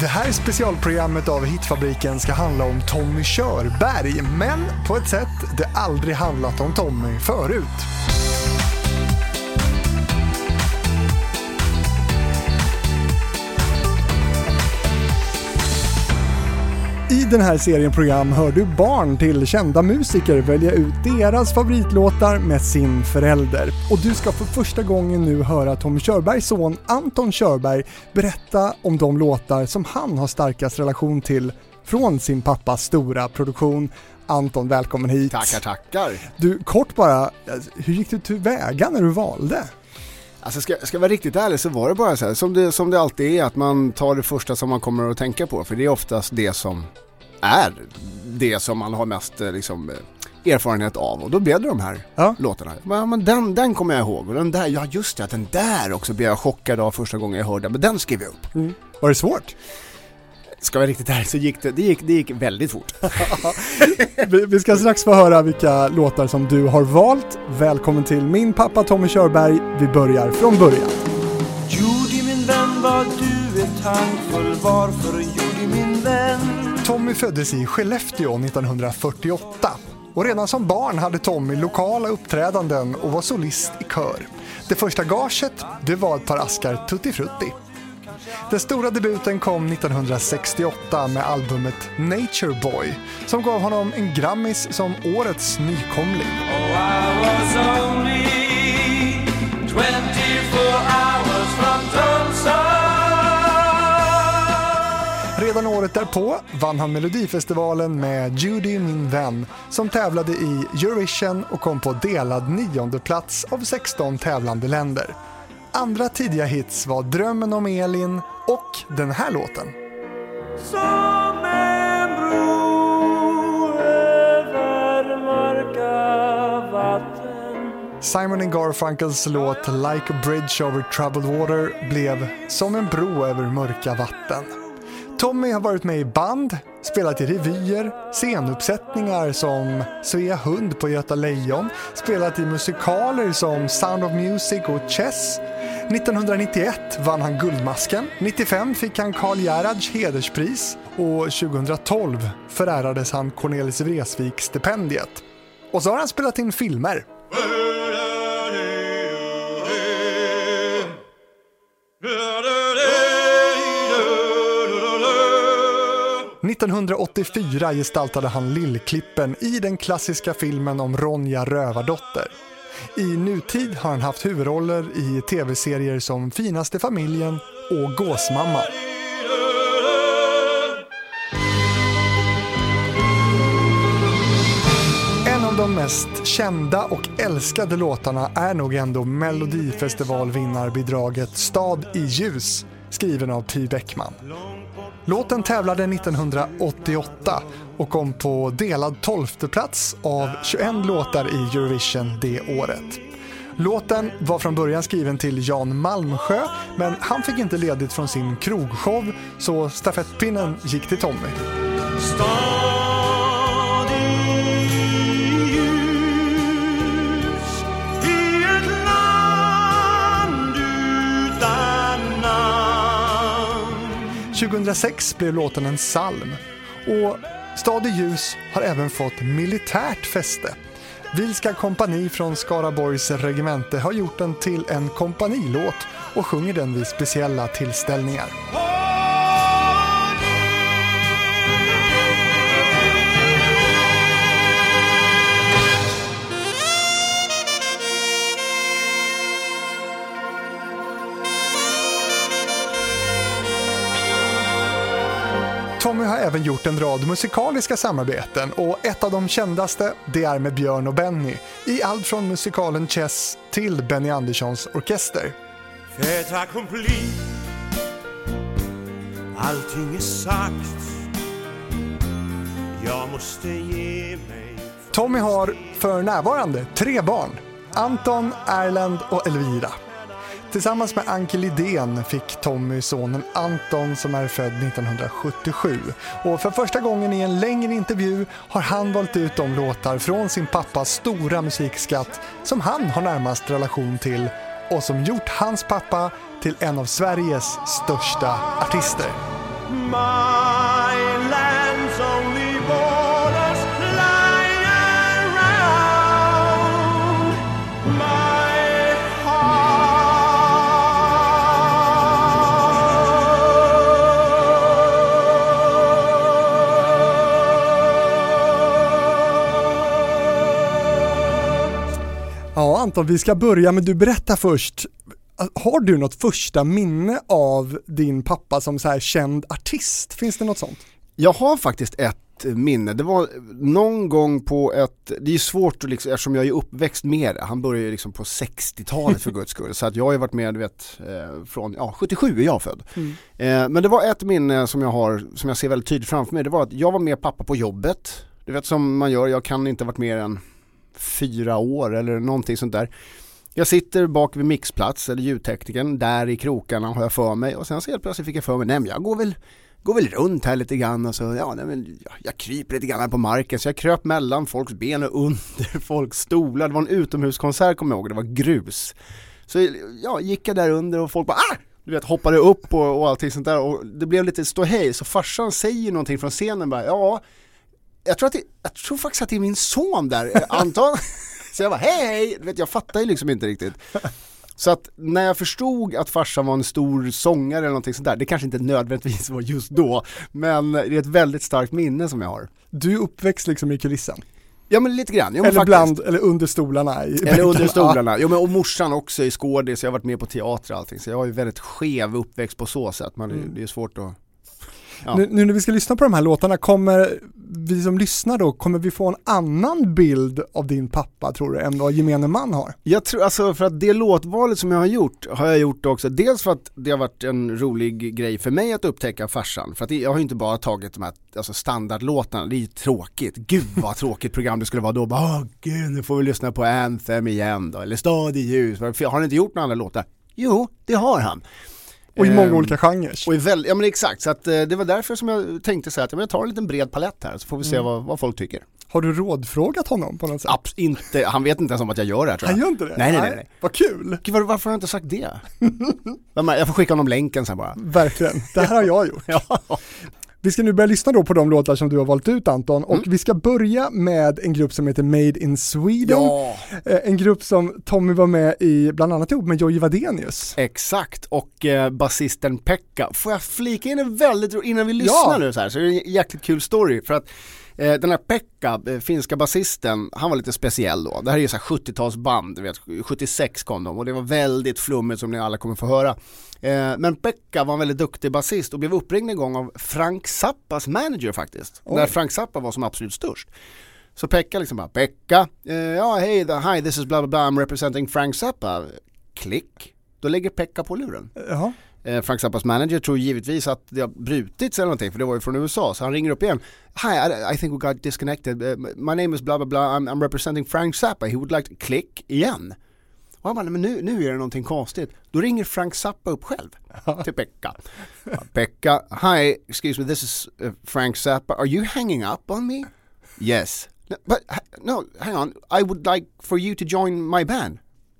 Det här specialprogrammet av Hitfabriken ska handla om Tommy Körberg, men på ett sätt det aldrig handlat om Tommy förut. Den här serien program hör du barn till kända musiker välja ut deras favoritlåtar med sin förälder. Och du ska för första gången nu höra Tommy Körbergs son Anton Körberg berätta om de låtar som han har starkast relation till från sin pappas stora produktion. Anton, välkommen hit. Tackar, tackar. Du, kort bara, hur gick du tillväga när du valde? Alltså ska, ska jag vara riktigt ärlig så var det bara så här, som det, som det alltid är, att man tar det första som man kommer att tänka på. För det är oftast det som är det som man har mest eh, liksom, eh, erfarenhet av. Och då blev det de här Ja. låtarna. Men, men den, den kommer jag ihåg. Och den där, ja just det, den där också blev jag chockad av första gången jag hörde. Men den skrev jag upp. Var det svårt? Ska jag vara riktigt ärlig så gick det, det gick, det gick väldigt fort. Vi, vi ska strax få höra vilka låtar som du har valt. Välkommen till min pappa Tommy Körberg. Vi börjar från början. Judy min vän var du är tankfull Varför vän? Tommy föddes i Skellefteå 1948 och redan som barn hade Tommy lokala uppträdanden och var solist i kör. Det första gaget, det var ett par askar Tutti Frutti. Den stora debuten kom 1968 med albumet Nature Boy som gav honom en Grammis som årets nykomling. Oh, Redan året därpå vann han Melodifestivalen med Judy min vän som tävlade i Eurovision och kom på delad nionde plats av 16 tävlande länder. Andra tidiga hits var Drömmen om Elin och den här låten. Som en bro över mörka vatten Simon Garfunkels låt Like a bridge over troubled water blev som en bro över mörka vatten. Tommy har varit med i band, spelat i revyer, scenuppsättningar som Svea Hund på Göta Lejon, spelat i musikaler som Sound of Music och Chess. 1991 vann han Guldmasken, 95 fick han Karl Gerhards hederspris och 2012 förärades han Cornelis Vreeswijk-stipendiet. Och så har han spelat in filmer. 1984 gestaltade han Lillklippen i den klassiska filmen om Ronja Rövardotter. I nutid har han haft huvudroller i tv-serier som Finaste familjen och Gåsmamma. En av de mest kända och älskade låtarna är nog ändå Melodifestivalvinnarbidraget Stad i ljus skriven av Py Bäckman. Låten tävlade 1988 och kom på delad tolfteplats av 21 låtar i Eurovision det året. Låten var från början skriven till Jan Malmsjö men han fick inte ledigt från sin krogshow så stafettpinnen gick till Tommy. Stop. 2006 blev låten en psalm och Stad i ljus har även fått militärt fäste. Vilska kompani från Skaraborgs regemente har gjort den till en kompanilåt och sjunger den vid speciella tillställningar. Även gjort en rad musikaliska samarbeten och ett av de kändaste det är med Björn och Benny i allt från musikalen Chess till Benny Anderssons orkester. Fait accompli Allting är sagt Jag måste ge mig Tommy har för närvarande tre barn. Anton, Erland och Elvira. Tillsammans med Anke Lidén fick Tommy sonen Anton som är född 1977. Och för första gången i en längre intervju har han valt ut de låtar från sin pappas stora musikskatt som han har närmast relation till och som gjort hans pappa till en av Sveriges största artister. My Anton, vi ska börja, men du berättar först. Har du något första minne av din pappa som så här känd artist? Finns det något sånt? Jag har faktiskt ett minne, det var någon gång på ett, det är svårt att liksom, eftersom jag är uppväxt med det, han började ju liksom på 60-talet för guds skull, så att jag har ju varit med, du vet, eh, från, ja 77 är jag född. Mm. Eh, men det var ett minne som jag har, som jag ser väldigt tydligt framför mig, det var att jag var med pappa på jobbet, du vet som man gör, jag kan inte ha varit mer än fyra år eller någonting sånt där. Jag sitter bak vid mixplats, eller ljudteknikern, där i krokarna har jag för mig och sen så helt plötsligt fick jag för mig, nej men jag går väl går väl runt här lite grann och så, ja, nej, men, jag, jag kryper lite grann här på marken så jag kröp mellan folks ben och under folks stolar. Det var en utomhuskonsert kommer jag ihåg, det var grus. Så ja, gick jag där under och folk bara ah! Du vet hoppade upp och, och allting sånt där och det blev lite ståhej så farsan säger någonting från scenen bara ja jag tror, att det, jag tror faktiskt att det är min son där, eh, Anton. så jag bara hej hej, vet jag fattar ju liksom inte riktigt. Så att när jag förstod att farsan var en stor sångare eller någonting sånt där, det kanske inte nödvändigtvis var just då, men det är ett väldigt starkt minne som jag har. Du är uppväxt liksom i kulissen? Ja men lite grann, jo, men eller faktiskt. bland, eller under stolarna i Eller bänkarna. under stolarna, jo men och morsan också i skådis, jag har varit med på teater och allting så jag har ju väldigt skev uppväxt på så sätt, man, Mm. det är svårt att Ja. Nu, nu när vi ska lyssna på de här låtarna, kommer vi som lyssnar då, kommer vi få en annan bild av din pappa tror du, än vad gemene man har? Jag tror, alltså för att det låtvalet som jag har gjort, har jag gjort också, dels för att det har varit en rolig grej för mig att upptäcka farsan, för att jag har ju inte bara tagit de här alltså standardlåtarna, det är ju tråkigt, gud vad tråkigt program det skulle vara då, bara, åh gud nu får vi lyssna på Anthem igen då, eller Stad i ljus, har han inte gjort några andra låtar? Jo, det har han. Och i många Ehm, olika genrer. Och i väl, ja men exakt, så att eh, det var därför som jag tänkte säga att jag tar en liten bred palett här så får vi se Mm. vad, vad folk tycker. Har du rådfrågat honom på något sätt? Abs- inte, han vet inte ens om att jag gör det här tror jag. Han gör inte det? Nej, nej, nej, nej. Vad kul! Gud, var, varför har jag inte sagt det? Jag får skicka honom länken sen bara. Verkligen, det här har jag gjort. Ja. Vi ska nu börja lyssna då på de låtar som du har valt ut Anton och Mm. vi ska börja med en grupp som heter Made in Sweden. ja, Eh, En grupp som Tommy var med i, bland annat ihop med Jojje Wadenius. exakt. Och eh, basisten Pekka. Får jag flika in en väldigt innan vi lyssnar Ja. nu så här, så är det en jäkligt kul story. För att den här Pekka, eh, finska basisten, han var lite speciell då. Det här är ju så här 70-talsband, du vet, 76 kom de och det var väldigt flummigt som ni alla kommer få höra. Eh, men Pekka var en väldigt duktig basist och blev uppringd en gång av Frank Zappas manager faktiskt. Oj. När Frank Zappa var som absolut störst. Så Pekka liksom bara, Pekka, eh, ja hej, hi this is blah blah blah, I'm representing Frank Zappa. Klick, då lägger Pekka på luren. Jaha. Eh, Frank Zappas manager tror givetvis att det har brutits eller någonting för det var ju från USA så han ringer upp igen. Hi, I, think we got disconnected. Uh, my name is blah blah blah, I'm, I'm representing Frank Zappa, he would like to click igen. Och han bara, "Nej, men nu, nu är det någonting konstigt. Då ringer Frank Zappa upp själv till Pekka. Pekka, hi, excuse me, this is uh, Frank Zappa. Are you hanging up on me? Yes. No, but no, hang on. I would like for you to join my band.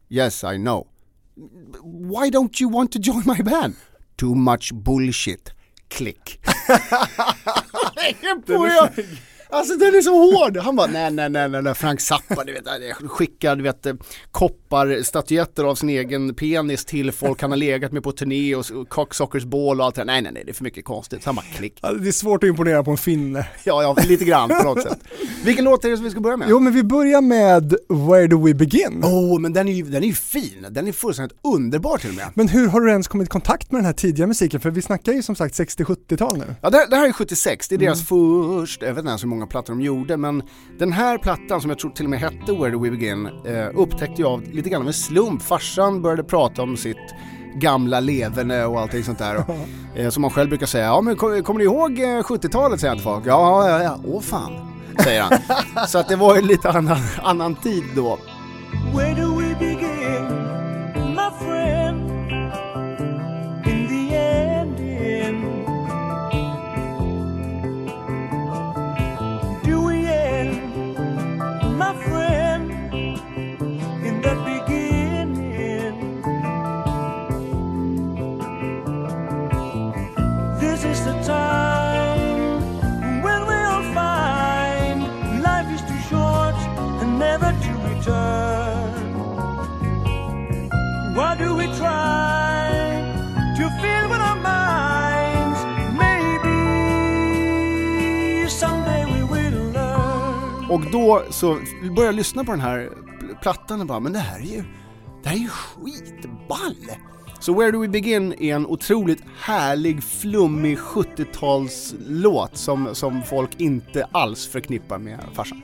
Yes, I know. Why don't you want to join my band? Too much bullshit. Klick. Alltså den är så hård. Han bara nej nej nej nej. Frank Zappa du vet, skickar du vet eh, kopparstatyetter av sin egen penis till folk han har legat med på turné och, och cocksockersball och allt det. Nej nej nej det är för mycket konstigt. Så han bara klick. Alltså, Det är svårt att imponera på en finne. Ja ja lite grann på något sätt. Vilken låt är det som vi ska börja med? Jo men vi börjar med Where Do We Begin? Åh oh, men den är ju den är ju fin. Den är fullständigt underbar till och med. Men hur har du ens kommit i kontakt med den här tidiga musiken? För vi snackar ju som sagt 60-70-tal nu. Ja det, här- det här är 76, det är deras första, jag vet inte ens hur många plattor de gjorde men den här plattan som jag tror till och med hette Where Do We Begin eh, upptäckte jag lite grann av en slump. Farsan började prata om sitt gamla leverne och allting sånt där. Och, eh, som man själv brukar säga, ja men kom, kommer ni ihåg eh, 70-talet säger han till folk? Ja, ja, ja, åh fan, säger han. Så att det var ju lite annan, annan tid då. Så började jag lyssna på den här plattan och bara, men det här är ju, det här är ju skitball! Så Where Do We Begin är en otroligt härlig, flummig 70-talslåt som, som folk inte alls förknippar med farsan.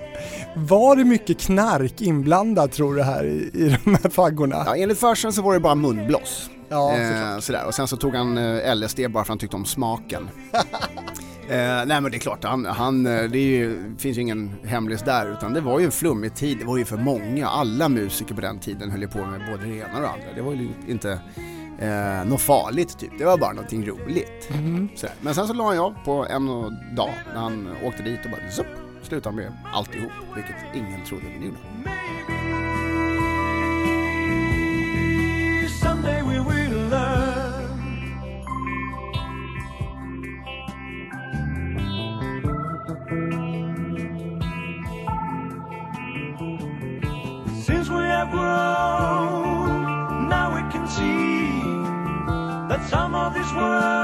Var det mycket knark inblandat tror du här i, i de här faggorna? Ja, enligt farsan så var det bara munblås. Ja, eh, sådär. Och sen så tog han eh, LSD bara för att han tyckte om smaken. Eh, nej men det är klart, han, han, eh, det är ju, finns ju ingen hemlis där utan det var ju en flummig tid, det var ju för många, alla musiker på den tiden höll ju på med både det ena och det andra. Det var ju inte eh, något farligt typ, det var bara någonting roligt. Mm. Men sen så la han av på en dag när han åkte dit och bara zup, slutade med alltihop, vilket ingen trodde men gjorde. Since we have grown, now we can see that some of this world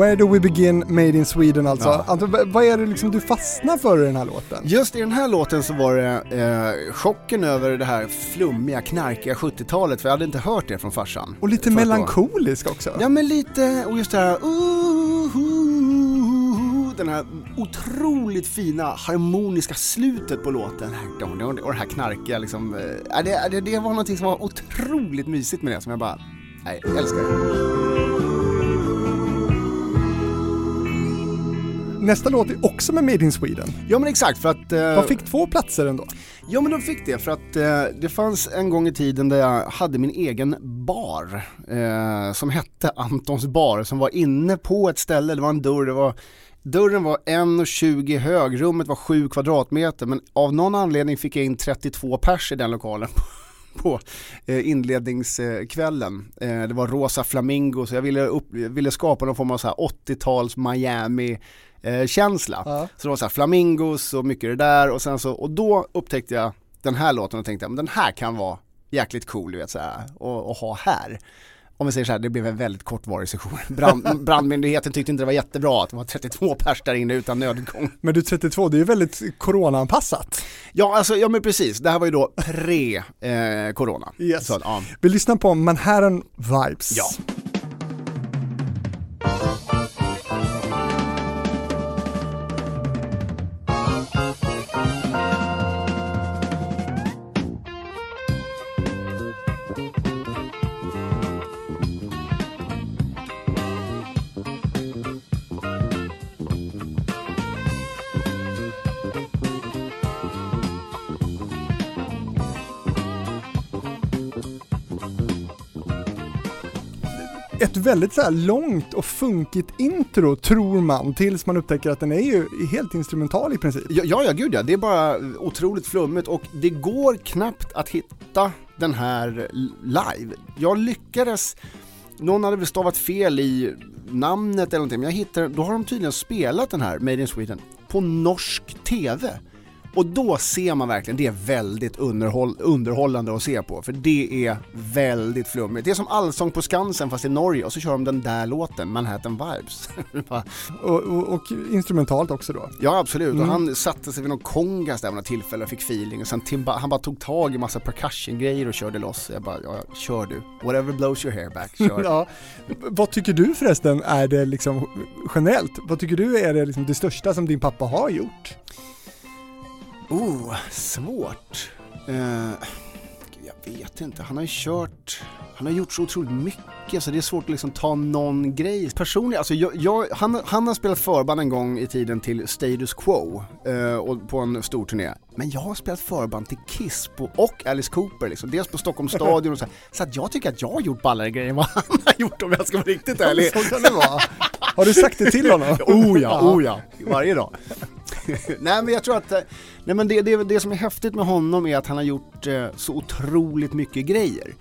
Where do we begin, made in Sweden alltså. Ja. V- vad är det liksom du fastnar för i den här låten? Just i den här låten så var det eh, chocken över det här flummiga, knarkiga 70-talet för jag hade inte hört det från farsan. Och lite melankolisk också. Ja men lite, och just det här uh, den här otroligt fina harmoniska slutet på låten. Och det här knarkiga liksom, det, det, det var någonting som var otroligt mysigt med det som jag bara, nej, jag älskar det. Nästa låt är också med Made in Sweden. Ja men exakt för att... eh, De fick två platser ändå. Ja men de fick det för att eh, det fanns en gång i tiden där jag hade min egen bar eh, som hette Antons bar som var inne på ett ställe, det var en dörr, det var Dörren var 1,20 hög, rummet var 7 kvadratmeter men av någon anledning fick jag in 32 pers i den lokalen på eh, inledningskvällen. Eh, det var rosa flamingo så jag ville, upp, ville skapa någon form av så här 80-tals Miami eh, känsla. Ja. Så det var så här flamingos och mycket det där och sen så, och då upptäckte jag den här låten och tänkte, men den här kan vara jäkligt cool du vet så här, och, och ha här. Om vi säger så här, det blev en väldigt kortvarig session. Brand, brandmyndigheten tyckte inte det var jättebra att det var 32 pers där inne utan nödutgång. Men du 32, det är ju väldigt coronaanpassat. Ja, alltså, ja men precis, det här var ju då pre-corona. Yes. Så, ja. Vi lyssnar på Manhattan Vibes. Ja. Väldigt så här långt och funkigt intro tror man tills man upptäcker att den är ju helt instrumental i princip. Ja, ja, ja, gud ja. Det är bara otroligt flummigt och det går knappt att hitta den här live. Jag lyckades, någon hade väl stavat fel i namnet eller någonting, men jag hittade, då har de tydligen spelat den här, Made in Sweden, på norsk TV. Och då ser man verkligen, det är väldigt underhåll, underhållande att se på, för det är väldigt flummigt. Det är som Allsång på Skansen fast i Norge och så kör de den där låten, Manhattan Vibes. Och, och, och instrumentalt också då. Ja absolut, Mm. och han satte sig vid någon kongas där vid något tillfälle och fick feeling och sen Timba, han bara tog tag i massa percussion-grejer och körde loss. Jag bara, ja, kör du. Whatever blows your hair back, kör. Ja. Vad tycker du förresten är det liksom generellt? Vad tycker du är det, liksom det största som din pappa har gjort? Oh, svårt. Eh, jag vet inte, han har ju kört han har gjort så otroligt mycket så det är svårt att liksom ta någon grej. Personligen, alltså jag, jag, han, han har spelat förband en gång i tiden till Status Quo eh, och på en stor turné. Men jag har spelat förband till Kiss på, och Alice Cooper liksom, dels på Stockholms stadion och så här. Så att jag tycker att jag har gjort ballare grejer än vad han har gjort om jag ska vara riktigt ärlig. Så kan det vara. Har du sagt det till honom? Oh ja, oh ja, varje dag. nej men jag tror att, eh, nej men det, det, det som är häftigt med honom är att han har gjort eh, så otroligt mycket grejer.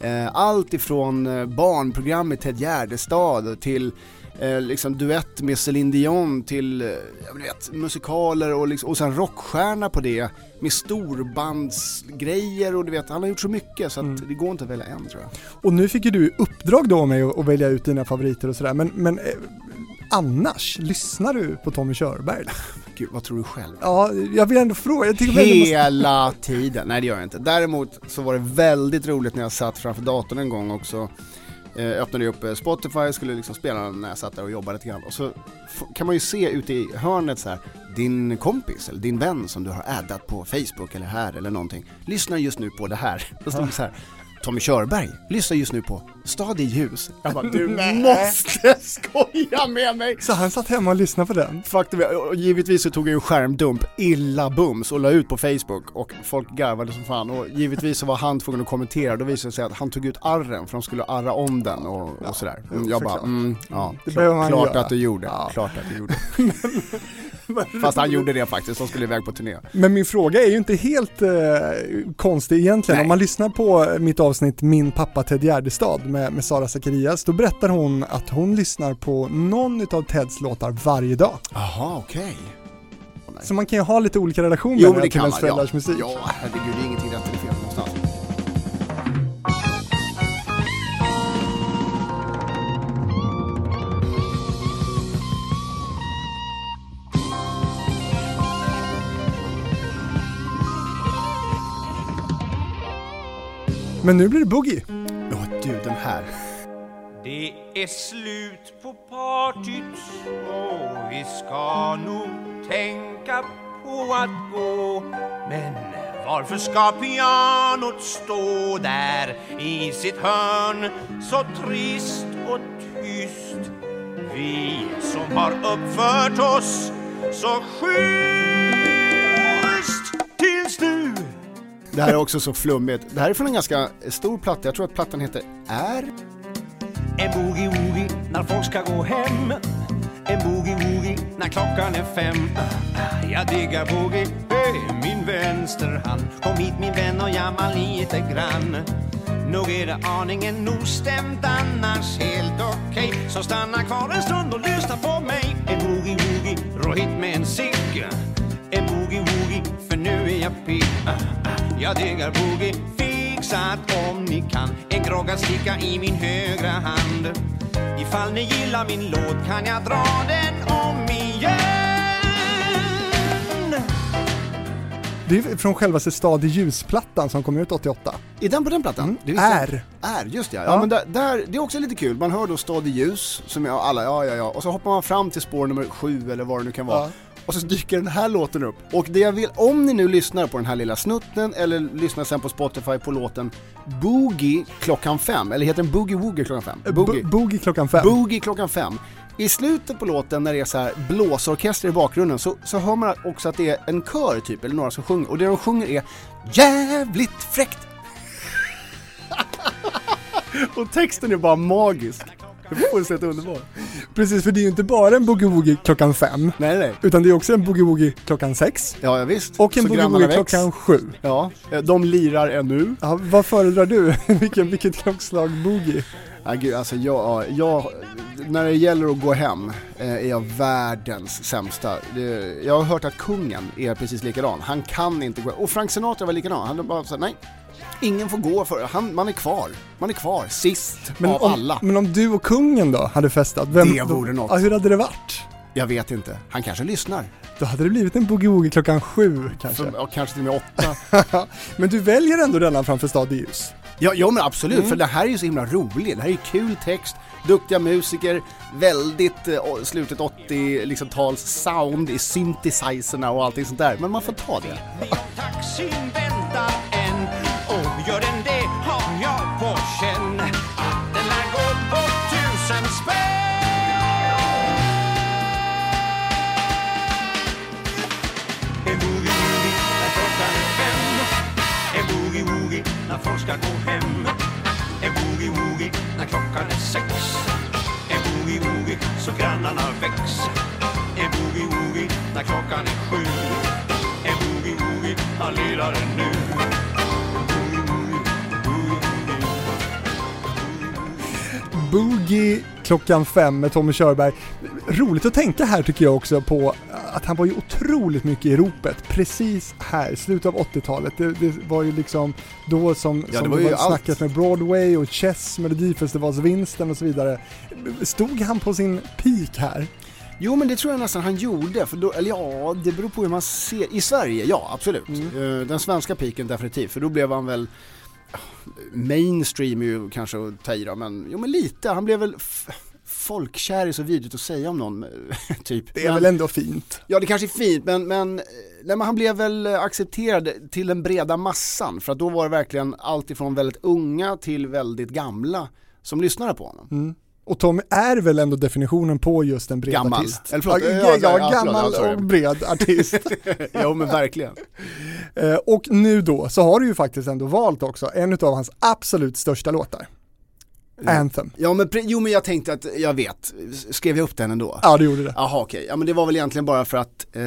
Eh, allt ifrån eh, barnprogram med Ted Gärdestad till eh, liksom duett med Céline Dion till, jag vet, musikaler och, liksom, och sen rockstjärna på det med storbandsgrejer och du vet, han har gjort så mycket så att det går inte att välja en tror jag. Och nu fick ju du uppdrag då med att att välja ut dina favoriter och sådär, men, men annars, lyssnar du på Tommy Körberg? Gud, vad tror du själv? Ja, jag vill ändå fråga. Jag du måste... Hela tiden, nej det gör jag inte. Däremot så var det väldigt roligt när jag satt framför datorn en gång också. Eh, öppnade upp eh, Spotify, skulle liksom spela när jag satt där och jobbade lite grann. Och så kan man ju se ute i hörnet så här, din kompis eller din vän som du har addat på Facebook eller här eller någonting, lyssnar just nu på det här. Då stod det så här, Tommy Körberg lyssnar just nu på Stad i ljus. Jag bara, du måste skoja med mig! Så han satt hemma och lyssnade på den? Faktum är, och givetvis så tog jag ju skärmdump illa bums och la ut på Facebook och folk garvade som fan och givetvis så var han tvungen att kommentera då visade det sig att han tog ut arren för de skulle arra om den och, och sådär. Jag bara, mm, ja, Det klart göra. att du gjorde, Ja. klart att du gjorde. Fast han gjorde det faktiskt, de skulle iväg på turné. Men min fråga är ju inte helt eh, konstig egentligen. Nej. Om man lyssnar på mitt avsnitt Min pappa Ted Gärdestad med, med Sara Zacharias, då berättar hon att hon lyssnar på någon utav Teds låtar varje dag. Jaha, okej. Så man kan ju ha lite olika relationer Jo till ens föräldrars ja. musik. Ja, herregud, det är ingenting rätt Men nu blir det boogie. Ja, du den här. Det är slut på partyt och vi ska nog tänka på att gå Men varför ska pianot stå där i sitt hörn så trist och tyst? Vi som har uppfört oss så schysst tills nu det här är också så flummigt. Det här är från en ganska stor platta, jag tror att plattan heter Är. En boogie-woogie när folk ska gå hem. En boogie-woogie när klockan är fem. Jag diggar boogie, hey, min vänsterhand Kom hit min vän och jamma lite grann. Nog är det aningen ostämt annars helt okej. Så stanna kvar en stund och lyssna på mig. En boogie-woogie, rå hit med en cigg. En boogie-woogie, för nu är jag pigg. Jag diggar boogie, fixat om ni kan En grogg att sticka i min högra hand Ifall ni gillar min låt kan jag dra den om igen Det är från självaste Stad i ljusplattan som kom ut 88. Är den på den plattan? Det visste jag R. inte. R, just det. Ja, Ja. men där, där, det är också lite kul. Man hör då Stad i ljus, som jag alla, ja ja ja. Och så hoppar man fram till spår nummer sju eller vad det nu kan vara. Ja. Och så dyker den här låten upp. Och det jag vill, om ni nu lyssnar på den här lilla snutten eller lyssnar sen på Spotify på låten Boogie klockan fem, eller heter den Boogie Woogie klockan fem? Boogie, boogie klockan fem. Boogie klockan fem. I slutet på låten när det är så här blåsorkester i bakgrunden så, så hör man också att det är en kör typ, eller några som sjunger. Och det de sjunger är jävligt fräckt. och texten är bara magisk. Fullständigt underbart. Precis, för det är ju inte bara en boogie-woogie klockan fem, Nej, nej. utan det är också en boogie-woogie klockan sex Ja, ja visst. och en boogie-woogie klockan sju. Ja, eh, de lirar ännu. Ja, vad föredrar du? Vilken, vilket klockslag boogie? Ja, gud, alltså jag, jag, när det gäller att gå hem eh, är jag världens sämsta. Det, jag har hört att kungen är precis likadan. Han kan inte gå Och Frank Sinatra var likadan. Han bara såhär, nej. Ingen får gå för han, man är kvar. Man är kvar sist av om, alla. men om du och kungen då hade festat, vem, Det vore något. Ja, hur hade det varit? Jag vet inte. Han kanske lyssnar. Då hade det blivit en boogie-woogie klockan sju kanske. Ja, kanske till och med åtta. men du väljer ändå denna framför Stad i ljus. Ja, ja men absolut, Mm. för det här är ju så himla roligt. Det här är ju kul text, duktiga musiker, väldigt eh, slutet 80 liksom, tals sound i synthesizerna och allting sånt där. Men man får ta det. Folk ska gå hem. En boogie-woogie när klockan är sex. En boogie-woogie så grannarna väcks. En boogie-woogie när klockan är sju. En boogie-woogie, han lirar den nu. Boogie klockan fem med Tommy Körberg. Roligt att tänka här tycker jag också på att han var ju otroligt mycket i ropet precis här, slutet av 80-talet. Det, det var ju liksom då som, Ja, som det var allt. snacket med Broadway och Chess, Melodifestivalsvinsten och så vidare. Stod han på sin peak här? Jo men det tror jag nästan han gjorde, för då, eller ja, det beror på hur man ser. I Sverige, ja absolut. Eh, Den svenska piken definitivt, för då blev han väl mainstream är ju kanske att ta i då, men jo men lite, han blev väl folkkär är så vidrigt att säga om någon, typ. Det är Men- väl ändå fint? Ja det kanske är fint men, men, nej, men han blev väl accepterad till den breda massan för att då var det verkligen allt ifrån väldigt unga till väldigt gamla som lyssnade på honom. Mm. Och Tommy är väl ändå definitionen på just en bred Gammal. artist? Eller förlåt, ja, ja, ja, ja, gammal förlåt, ja, sorry. och bred artist. jo men verkligen. Eh, och nu då så har du ju faktiskt ändå valt också en av hans absolut största låtar. Anthem. Ja men, jo men jag tänkte att, jag vet, skrev jag upp den ändå? Ja, du gjorde det. Jaha okej, ja men det var väl egentligen bara för att, eh,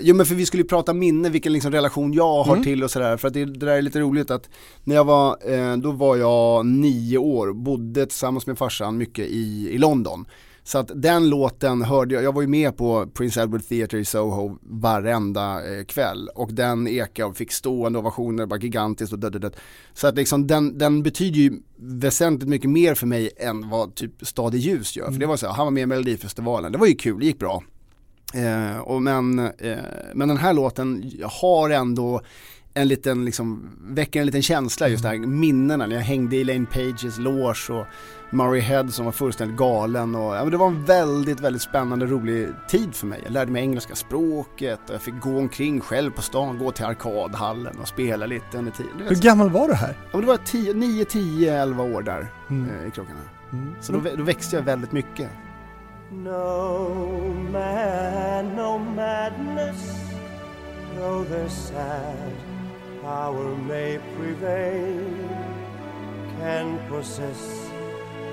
jo men för vi skulle ju prata minne, vilken liksom relation jag har Mm. till och sådär. För att det, det där är lite roligt att när jag var, eh, då var jag nio år, bodde tillsammans med farsan mycket i, i London. Så att den låten hörde jag, jag var ju med på Prince Edward Theatre i Soho varenda eh, kväll och den ekade och fick stående ovationer, bara gigantiskt och död, död, död. Så att liksom den, den betyder ju väsentligt mycket mer för mig än vad typ Stad i ljus gör. För det var så här, han var med i Melodifestivalen, det var ju kul, det gick bra. Eh, och men, eh, men den här låten har ändå en liten, liksom, väcker en liten känsla just det här minnena när jag hängde i Elaine Pages loge och Murray Head som var fullständigt galen och ja, men det var en väldigt, väldigt spännande rolig tid för mig. Jag lärde mig engelska språket och jag fick gå omkring själv på stan, gå till arkadhallen och spela lite under tiden. Hur gammal var du här? ja, men det var 10, 9, 10, 11 år där Mm. eh, i krockarna. Mm. Så då, då växte jag väldigt mycket. No man, no madness, though the sad power may prevail, can possess,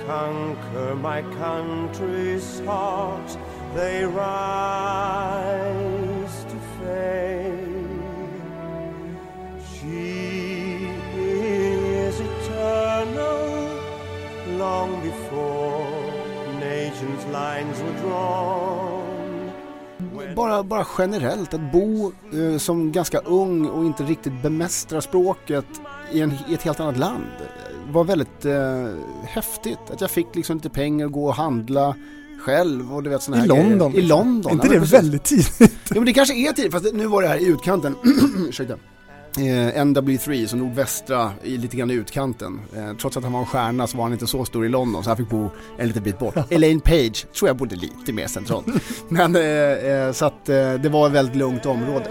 conquer my country's heart. They rise to fame. She is eternal, long before nations' lines were drawn. Bara, bara generellt, att bo eh, som ganska ung och inte riktigt bemästra språket i, en, i ett helt annat land var väldigt eh, häftigt. Att jag fick liksom lite pengar att gå och handla själv och du vet såna I här London. grejer. I London. Är inte ja, det precis. väldigt tidigt? Jo men det kanske är tidigt, fast nu var det här i utkanten. Ursäkta. Eh, NW3, så nordvästra, i lite grann i utkanten. Eh, trots att han var en stjärna så var han inte så stor i London så han fick bo en liten bit bort. Elaine Page tror jag bodde lite mer centralt. Men eh, eh, så att eh, det var ett väldigt lugnt område.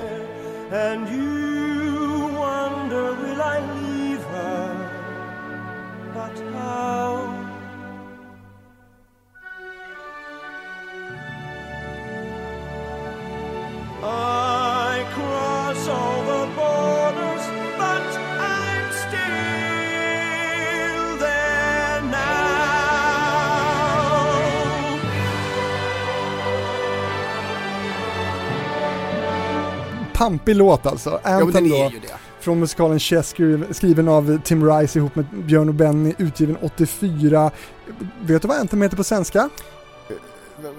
Pampig låt alltså. Ja Anthem den då. är ju det. Från musikalen Chess skriven, av Tim Rice ihop med Björn och Benny, utgiven 84. Vet du vad Anthem heter på svenska?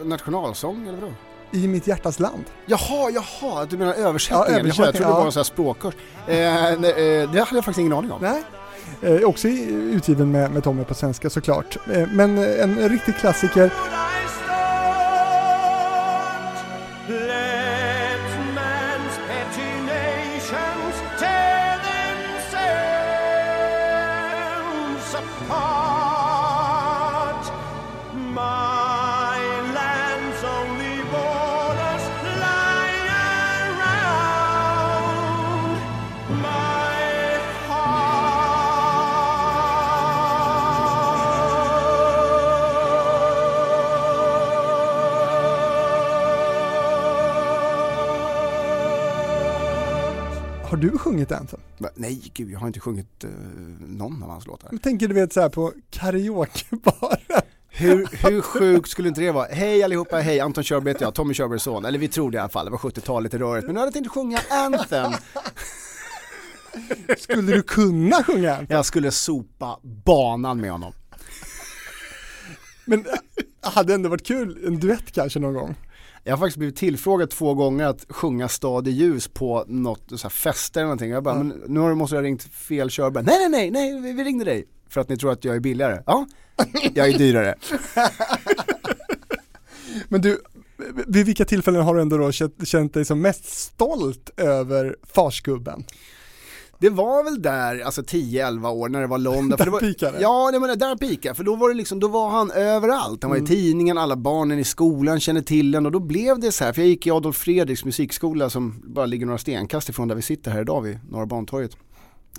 Nationalsång eller vadå? I mitt hjärtas land. Jaha, jaha, du menar översättningen? Ja, Jaha, jag översättning, trodde det var ja. en sån här språkkurs. Eh, nej, eh, det hade jag faktiskt ingen aning om. Nej. Eh, också utgiven med, med Tommy på svenska såklart. Eh, men eh, en riktig klassiker. Har du sjungit Anthem? Va, Nej, gud jag har inte sjungit eh, någon av hans låtar. Jag tänker du vet så här på karaokebaren. Hur, hur sjukt skulle inte det vara? Hej allihopa, hej Anton Körberg heter jag, Tommy Körbergs son. Eller vi tror det i alla fall, det var 70-tal, lite rörigt. Men nu hade jag tänkt sjunga Anthem. Skulle du kunna sjunga Anthem? Jag skulle sopa banan med honom. Men äh, hade ändå varit kul, en duett kanske någon gång. Jag har faktiskt blivit tillfrågad två gånger att sjunga Stad i ljus på något så fester eller någonting. Jag bara, Ja. men nu måste jag ha ringt fel Körberg. Nej, nej, nej, nej, vi, vi ringde dig. För att ni tror att jag är billigare. Ja, jag är dyrare. Men du, vid vilka tillfällen har du ändå då känt, känt dig som mest stolt över farsgubben? Det var väl där, alltså 10-11 år när det var London. för det var, pikade. Ja, det var där pika för då var det liksom, då var han överallt. Han var i tidningen, alla barnen i skolan kände till en och då blev det så här, för jag gick i Adolf Fredriks musikskola som bara ligger några stenkast ifrån där vi sitter här idag vid Norra Bantorget.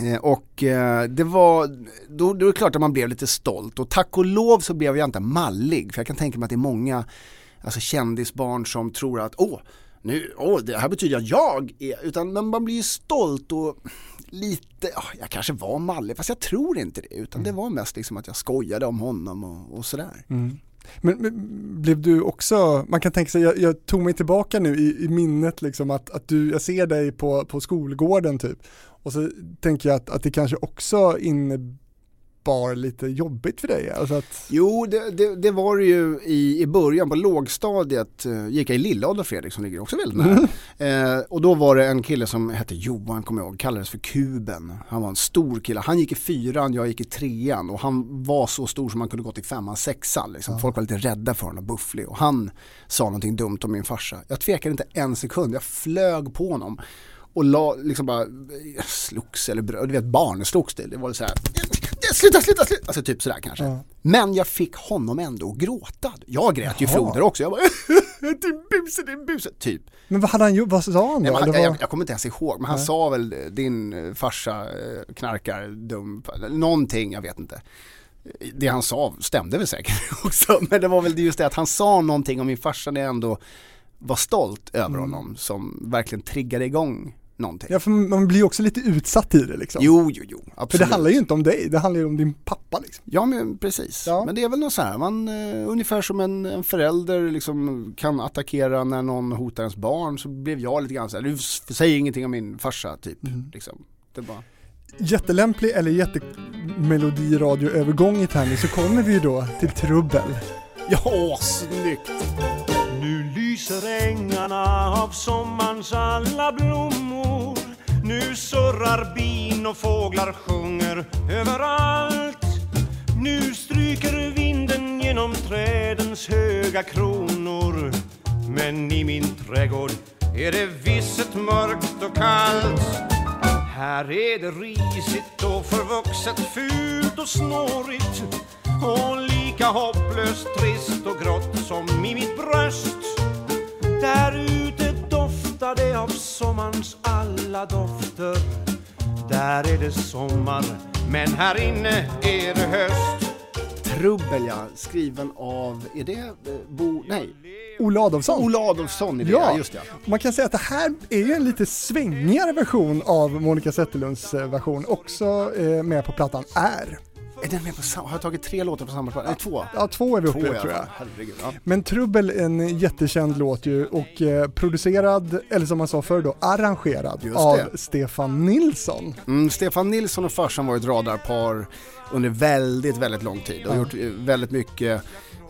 Eh, och eh, det var, då, då är det klart att man blev lite stolt och tack och lov så blev jag inte mallig för jag kan tänka mig att det är många alltså kändisbarn som tror att åh, nu, åh, det här betyder att jag är, utan man blir ju stolt och lite, ja, jag kanske var mallig fast jag tror inte det. Utan det var mest liksom att jag skojade om honom och, och sådär. Men, men blev du också, man kan tänka sig, jag, jag tog mig tillbaka nu i, i minnet liksom att, att du, jag ser dig på, på skolgården typ. Och så tänker jag att, att det kanske också innebar lite jobbigt för dig. Alltså att, Jo, det, det, det var det ju i, i början på lågstadiet, eh, gick jag i Lilla Adolf Fredrik som ligger också väldigt nära. Eh, och då var det en kille som hette Johan, kommer jag ihåg, kallades för Kuben. Han var en stor kille, han gick i fyran, jag gick i trean och han var så stor som man kunde gått i femman, sexan. Liksom. Folk var lite rädda för honom, bufflig. Och han sa någonting dumt om min farsa. Jag tvekade inte en sekund, jag flög på honom. Och la, liksom bara, jag slogs eller du vet barn slogs det. Det var så här, sluta, sluta, sluta. Alltså typ sådär kanske. Ja. Men jag fick honom ändå att gråta. Jag grät ju floder också. Jag bara, din buse, din buse. Typ. men vad hade han gjort, vad sa han då? Nej, han, vad- jag, jag kommer inte ens ihåg, men han sa väl din eh, farsa eh, knarkar, dum, någonting, jag vet inte. Det han sa stämde väl säkert också, men det var väl just det att han sa någonting om min farsa när jag ändå var stolt över honom som verkligen triggade igång någonting. Ja, för man blir ju också lite utsatt i det liksom. Jo, jo, jo, absolut. för det handlar ju inte om dig, det handlar ju om din pappa liksom. Ja men precis. Ja. Men det är väl något så här, man, eh, ungefär som en, en förälder liksom kan attackera när någon hotar ens barn så blev jag lite grann så här, du säger ingenting om min farsa typ. Mm. Liksom. Det bara, Jättelämplig eller jättemelodiradioövergång i nu så kommer vi ju då till trubbel. ja, snyggt! Lyser ängarna av sommarns alla blommor. Nu surrar bin och fåglar sjunger överallt. Nu stryker vinden genom trädens höga kronor. Men i min trädgård är det visset mörkt och kallt. Här är det risigt och förvuxet, fult och snårigt. Och lika hopplöst trist och grått som i mitt bröst. Där ute doftar det av sommarns alla dofter. Där är det sommar, men här inne är det höst. Trubbel ja, skriven av, är det eh, Bo, nej, Ola Adolfsson. Ola Adolfsson är det, Ja. just det. Man kan säga att det här är ju en lite svängigare version av Monica Zetterlunds eh, version, också eh, med på plattan R. Är den med på samma, har jag tagit tre låtar på samma platta? Nej, två. Ja, två är vi uppe Två i tror jag. herregud. Ja. Men Trubbel är en jättekänd låt ju och eh, producerad, eller som man sa förr då, arrangerad av. Stefan Nilsson. Mm, Stefan Nilsson och farsan var ett radarpar under väldigt, väldigt lång tid och Ja. gjort eh, väldigt mycket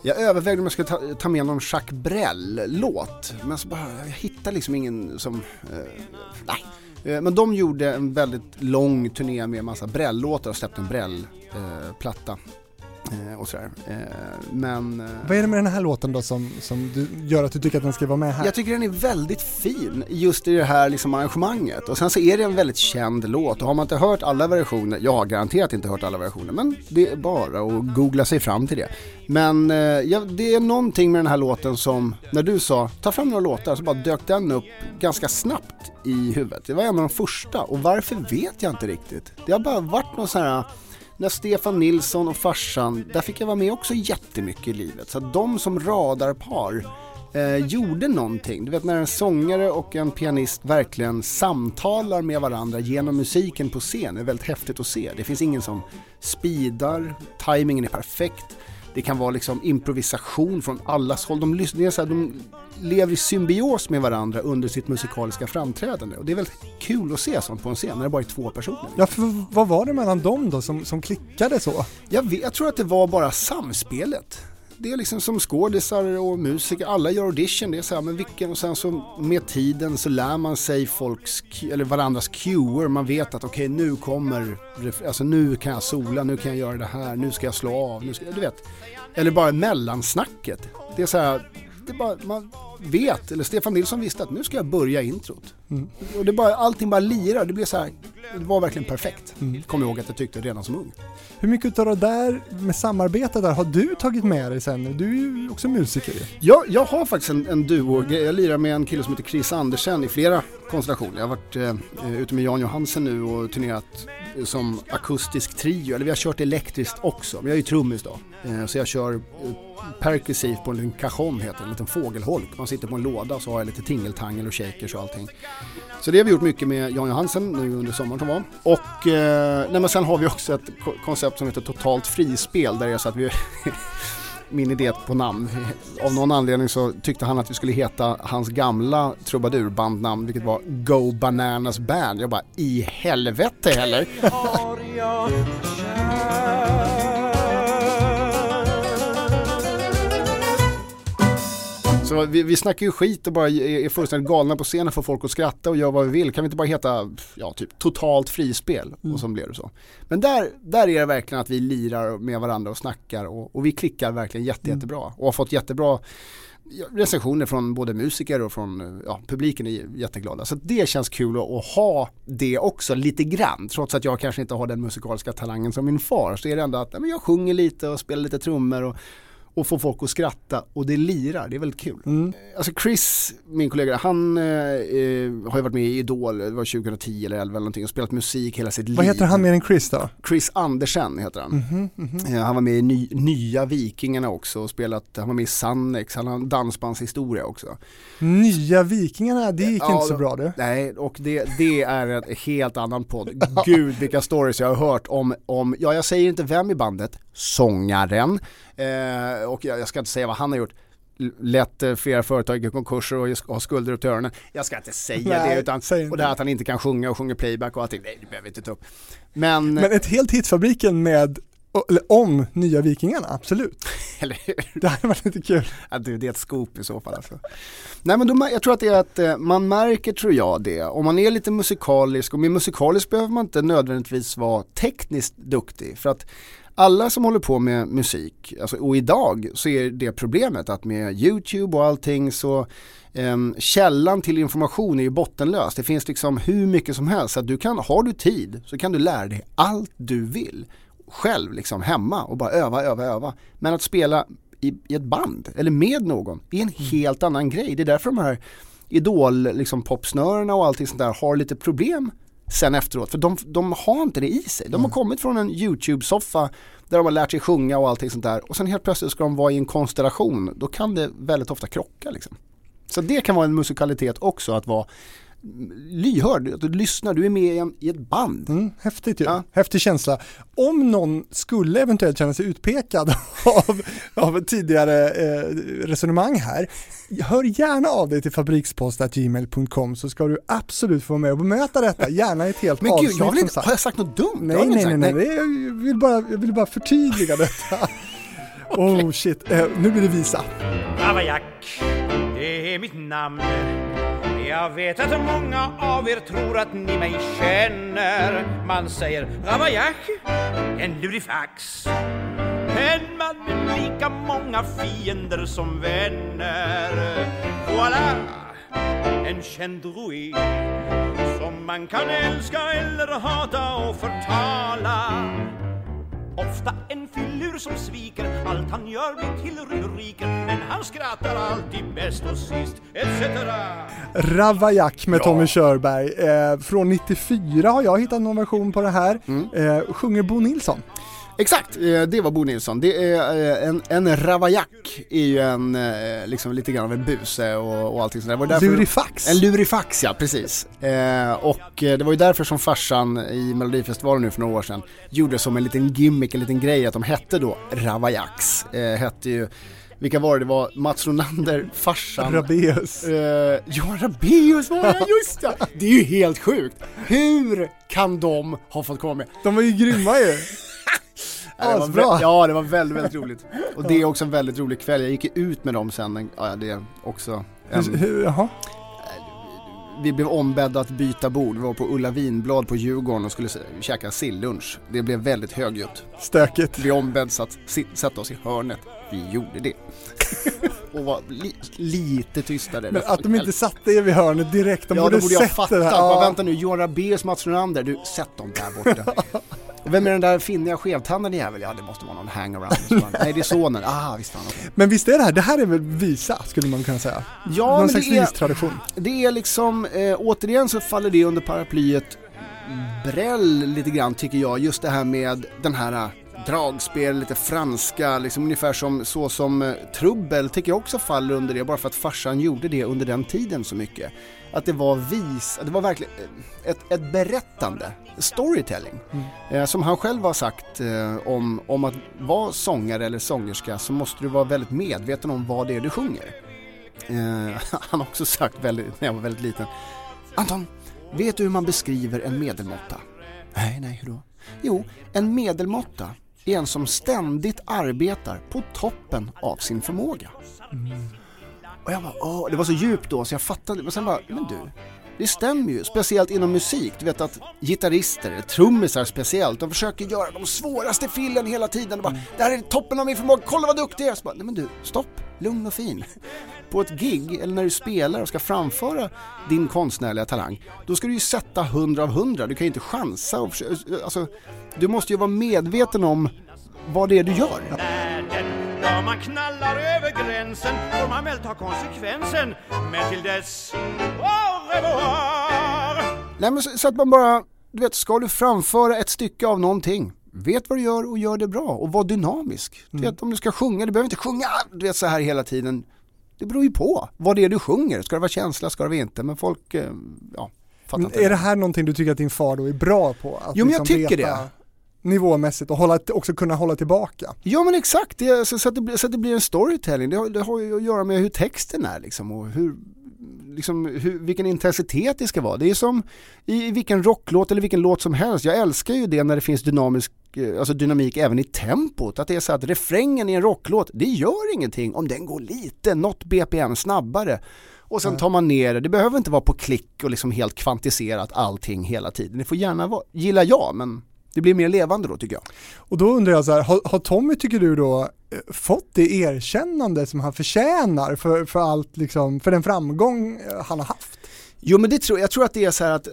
jag övervägde om jag skulle ta, ta med någon Jacques Brel-låt, men så bara, jag hittade liksom ingen som, eh, nej. Eh, Men de gjorde en väldigt lång turné med massa Brel-låtar och släppte en Brel-platta. Eh, och sådär. Eh, men... eh, Vad är det med den här låten då som, som du, gör att du tycker att den ska vara med här? Jag tycker den är väldigt fin just i det här liksom arrangemanget. Och sen så är det en väldigt känd låt och har man inte hört alla versioner, jag har garanterat inte hört alla versioner, men det är bara att googla sig fram till det. Men eh, ja, det är någonting med den här låten som, när du sa ta fram några låtar så bara dök den upp ganska snabbt i huvudet. Det var en av de första och varför vet jag inte riktigt. Det har bara varit någon sån här när Stefan Nilsson och farsan, där fick jag vara med också jättemycket i livet. Så att de som radarpar eh, gjorde någonting. Du vet när en sångare och en pianist verkligen samtalar med varandra genom musiken på scen. Det är väldigt häftigt att se. Det finns ingen som speedar, tajmingen är perfekt. Det kan vara liksom improvisation från allas håll. De, lyssnar, så här, de lever i symbios med varandra under sitt musikaliska framträdande. Och det är väldigt kul att se sånt på en scen när det bara är två personer. Ja, för vad var det mellan dem då som, som klickade så? Jag, vet, jag tror att det var bara samspelet. Det är liksom som skådisar och musiker, alla gör audition. Det är så här, men vilken, och sen så med tiden så lär man sig folks, eller varandras cuer. Man vet att okej okay, nu kommer, alltså nu kan jag sola, nu kan jag göra det här, nu ska jag slå av, nu ska, du vet. Eller bara mellansnacket. Det är så här, det är bara, man vet, eller Stefan Nilsson visste att nu ska jag börja introt. Mm. Och det bara, allting bara lirar, det blir så här, det var verkligen perfekt. Mm. Kommer ihåg att jag tyckte redan som ung. Hur mycket av det där med samarbete där har du tagit med dig sen? Du är ju också musiker Ja, jag har faktiskt en, en duo. Jag lirar med en kille som heter Chris Andersen i flera konstellationer. Jag har varit eh, ute med Jan Johansen nu och turnerat som akustisk trio. Eller vi har kört elektriskt också. Men jag är ju trummis då. Eh, så jag kör eh, percussivt på en liten cajon heter det, en liten fågelholk. Man sitter på en låda och så har jag lite tingeltangel och shakers och allting. Så det har vi gjort mycket med Jan Johansen nu under sommaren som var. Och eh, nej, men sen har vi också ett koncept som heter totalt frispel där det är så att vi min idé på namn. Av någon anledning så tyckte han att vi skulle heta hans gamla trubadurbandnamn vilket var Go Bananas Band. Jag bara i helvete heller. Så vi, vi snackar ju skit och bara är fullständigt galna på scenen för folk att skratta och göra vad vi vill. Kan vi inte bara heta, ja typ totalt frispel? Mm. Och så blev det så. Men där, där är det verkligen att vi lirar med varandra och snackar och, och vi klickar verkligen jätte, mm. jättebra. Och har fått jättebra recensioner från både musiker och från ja, publiken är jätteglada. Så det känns kul att, att, ha det också lite grann. Trots att jag kanske inte har den musikaliska talangen som min far så är det ändå att ja, jag sjunger lite och spelar lite trummor och och få folk att skratta och det lirar, det är väldigt kul. Mm. Alltså Chris, min kollega, han eh, eh har ju varit med i Idol, det var 2010 eller 2011 eller någonting och spelat musik hela sitt liv. Vad heter han mer än Chris då? Chris Andersen heter han. Mm -hmm, mm -hmm. han var med i ny, Nya Vikingarna också och spelat, han var med i Sannex, han har en dansbandshistoria också. Nya Vikingarna, det gick ja, inte så bra du. Nej, och det, det är en helt annan podd. Gud vilka stories jag har hört om, om, ja jag säger inte vem i bandet, sångaren, Eh, och jag, jag, ska inte säga vad han har gjort. Lett eh, flera företag i konkurser och har skulder upp till öronen. Jag ska inte säga nej, det utan, och det här att han inte kan sjunga och sjunger playback och allting. Nej, det behöver vi inte ta upp. Men, Men ett helt hitfabriken med eller om nya Vikingarna, absolut. Eller hur? Det hade varit lite kul. Ja, det, det är ett scoop i så fall alltså. Nej men då, jag tror att det är att eh, man märker, tror jag det, om man är lite musikalisk och med musikalisk behöver man inte nödvändigtvis vara tekniskt duktig. För att alla som håller på med musik, alltså, och idag så är det problemet att med YouTube och allting så um, källan till information är ju bottenlös. Det finns liksom hur mycket som helst. Så att du kan, har du tid så kan du lära dig allt du vill själv liksom hemma och bara öva, öva, öva. Men att spela i, i ett band eller med någon är en helt annan grej. Det är därför de här idol, liksom och allting sånt där har lite problem sen efteråt. För de, de har inte det i sig. De har mm. kommit från en YouTube-soffa där de har lärt sig sjunga och allting sånt där. Och sen helt plötsligt ska de vara i en konstellation. Då kan det väldigt ofta krocka liksom. Så det kan vara en musikalitet också att vara lyhörd, att du lyssnar, du är med i, en, i ett band. Mm, häftigt ju, ja. häftig känsla. Om någon skulle eventuellt känna sig utpekad av, av tidigare eh, resonemang här, hör gärna av dig till fabrikspost.gmail.com så ska du absolut få vara med och bemöta detta, gärna i ett helt Men avsnitt. gud, jag inte, har jag sagt något dumt? Nej, nej, nej, nej, nej, jag vill bara, jag vill bara förtydliga detta. okay. Oh shit, eh, nu blir det visa. Ravajak, det är mitt namn. Jag vet att många av er tror att ni mig känner. Man säger Ravaillac, en lurifax. En man med lika många fiender som vänner. Voilà, en känd rui Som man kan älska eller hata och förtala. Ofta en fyllur som sviker Allt han gör blir till rubriker Men han skrattar alltid bäst och sist etc. Ravajak med ja. Tommy Körberg. Eh, från 94 har jag hittat någon version på det här. Mm. Eh, sjunger Bo Nilsson. Exakt, eh, det var Bo Nilsson. Det är eh, en, en ravajak är ju en, eh, liksom lite grann av en buse och, och allting sådär. Därför- Lurifax. En lurifax ja, precis. Och det var ju därför som farsan i Melodifestivalen nu för några år sedan gjorde som en liten gimmick, en liten grej att de hette då Ravajaks. Hette ju, vilka var det? Det var Mats Ronander, farsan. Rabeus. Eh, Johan Rabaeus var det, just det! Det är ju helt sjukt! Hur kan de ha fått komma med? De var ju grymma ju. Ja, det var Ja, det var väldigt, väldigt roligt. Och det är också en väldigt rolig kväll. Jag gick ut med dem sen. en- Ja, det är också en, hur, jaha. Vi blev ombedda att byta bord. Vi var på Ulla Vinblad på Djurgården och skulle käka sillunch. Det blev väldigt högljutt. Stökigt. Vi ombeds att sätta oss i hörnet. Vi gjorde det. och var li- lite tystare. Men att de inte satte er vid hörnet direkt, de ja, borde borde jag sett fatta. det här. Ja. vänta nu, Johan Rabaeus, Mats Ronander. Du, sätt dem där borta. vem är den där finniga skevtandade jävel? Ja, det måste vara någon hangaround. Nej, det är sonen. Ah, visst okej. Men visst är det här, det här är väl visa skulle man kunna säga? Ja, Någon men slags det är, vistradition. det är liksom, eh, återigen så faller det under paraplyet Brell lite grann tycker jag, just det här med den här dragspel, lite franska, liksom ungefär som så som eh, Trubbel tycker jag också faller under det, bara för att farsan gjorde det under den tiden så mycket. Att det var vis, att det var verkligen eh, ett, ett berättande, storytelling. Eh, som han själv har sagt eh, om, om att vara sångare eller sångerska så måste du vara väldigt medveten om vad det är du sjunger. Eh, han har också sagt väldigt, när jag var väldigt liten. Anton, vet du hur man beskriver en medelmåtta? Nej, nej, hur då? Jo, en medelmåtta en som ständigt arbetar på toppen av sin förmåga. Och jag bara, åh, det var så djupt då så jag fattade, men sen bara, men du, det stämmer ju, speciellt inom musik. Du vet att gitarrister, trummisar speciellt, de försöker göra de svåraste fillen hela tiden. Och bara, det här är toppen av min förmåga, kolla vad duktig jag är! Så bara, nej men du, stopp, lugn och fin. På ett gig, eller när du spelar och ska framföra din konstnärliga talang, då ska du ju sätta 100 av 100. Du kan ju inte chansa och försöka, alltså, du måste ju vara medveten om vad det är du gör. Dag man knallar över gränsen får man väl ta konsekvensen. Men till dess, au revoir! Nej men så, så att man bara, du vet, ska du framföra ett stycke av någonting, vet vad du gör och gör det bra och var dynamisk. Du vet om du ska sjunga, du behöver inte sjunga du vet så här hela tiden. Det beror ju på vad det är du sjunger. Ska det vara känsla, ska det vara inte? Men folk, eh, ja, fattar inte. Är det här någonting du tycker att din far då är bra på? Att Jo, men jag tycker veta det. Nivåmässigt och hålla, också kunna hålla tillbaka. Ja men exakt, det, så, så, att det, blir- så att det blir en storytelling. Det, har- det har ju att göra med hur texten är liksom och hur, liksom, hur, vilken intensitet det ska vara. Det är som i vilken rocklåt eller vilken låt som helst. Jag älskar ju det när det finns dynamisk, eh, alltså dynamik även i tempot. Att det är så att refrängen i en rocklåt, det gör ingenting om den går lite, något BPM snabbare. Och sen tar man ner det, det behöver inte vara på klick och liksom helt kvantiserat allting hela tiden. Det får gärna vara, gillar jag, men det blir mer levande då tycker jag. Och då undrar jag så här, har, har Tommy tycker du då eh, fått det erkännande som han förtjänar för, för allt liksom, för den framgång eh, han har haft? Jo men det tror jag, tror att det är så här att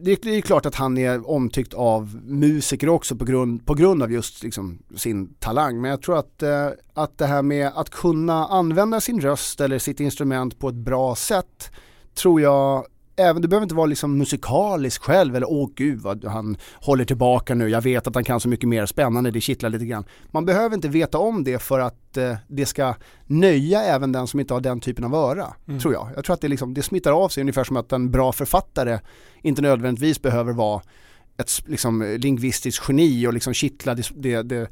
det, det är klart att han är omtyckt av musiker också på grund, på grund av just liksom, sin talang. Men jag tror att, eh, att det här med att kunna använda sin röst eller sitt instrument på ett bra sätt tror jag Även, du behöver inte vara liksom musikalisk själv eller åh gud vad han håller tillbaka nu, jag vet att han kan så mycket mer spännande, det kittlar lite grann. Man behöver inte veta om det för att eh, det ska nöja även den som inte har den typen av öra, tror jag. Jag tror att det, liksom, det smittar av sig ungefär som att en bra författare inte nödvändigtvis behöver vara ett liksom, lingvistiskt geni och liksom kittla det, det, det,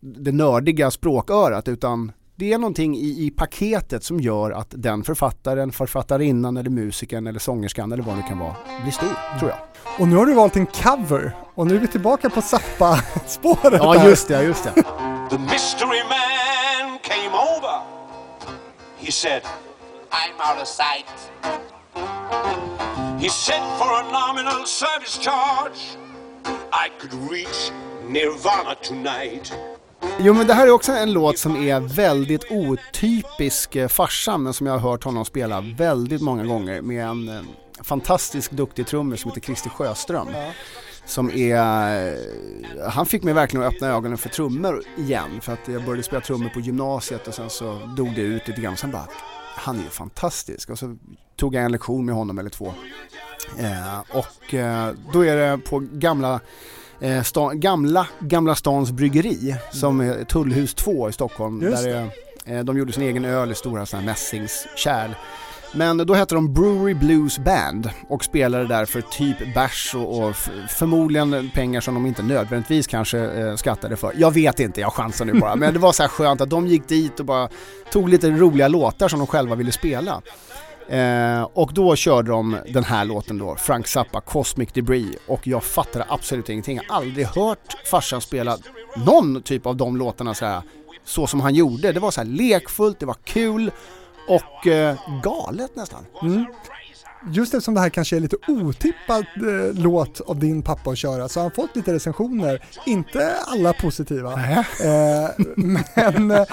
det nördiga språkörat utan det är någonting i, i paketet som gör att den författaren, författarinnan eller musikern eller sångerskan eller vad det kan vara blir stor, tror jag. Och nu har du valt en cover och nu är vi tillbaka på Zappa-spåret Ja just det, just det. The mystery man came over. He said, I'm out of sight. He said for a nominal service charge, I could reach Nirvana tonight. Jo men det här är också en låt som är väldigt otypisk eh, farsan men som jag har hört honom spela väldigt många gånger med en eh, fantastisk duktig trummis som heter Christer Sjöström. Som är, eh, han fick mig verkligen att öppna ögonen för trummor igen för att jag började spela trummor på gymnasiet och sen så dog det ut lite grann. Sen bara, han är ju fantastisk och så tog jag en lektion med honom eller två. Eh, och eh, då är det på gamla eh, sta, gamla Gamla Stans Bryggeri som är Tullhus 2 i Stockholm. Just där är, eh, de gjorde sin egen öl i stora sådana här mässingskärl. Men då hette de Brewery Blues Band och spelade där för typ bärs och, och förmodligen pengar som de inte nödvändigtvis kanske eh, skattade för. Jag vet inte, jag chansar nu bara. Men det var så här skönt att de gick dit och bara tog lite roliga låtar som de själva ville spela. Eh, och då körde de den här låten då, Frank Zappa, Cosmic Debris. Och jag fattade absolut ingenting. Jag har aldrig hört farsan spela någon typ av de låtarna så här, så som han gjorde. Det var så här lekfullt, det var kul och eh, galet nästan. Mm. Just eftersom det här kanske är lite otippad eh, låt av din pappa att köra så har han fått lite recensioner, inte alla positiva. Eh, men, eh,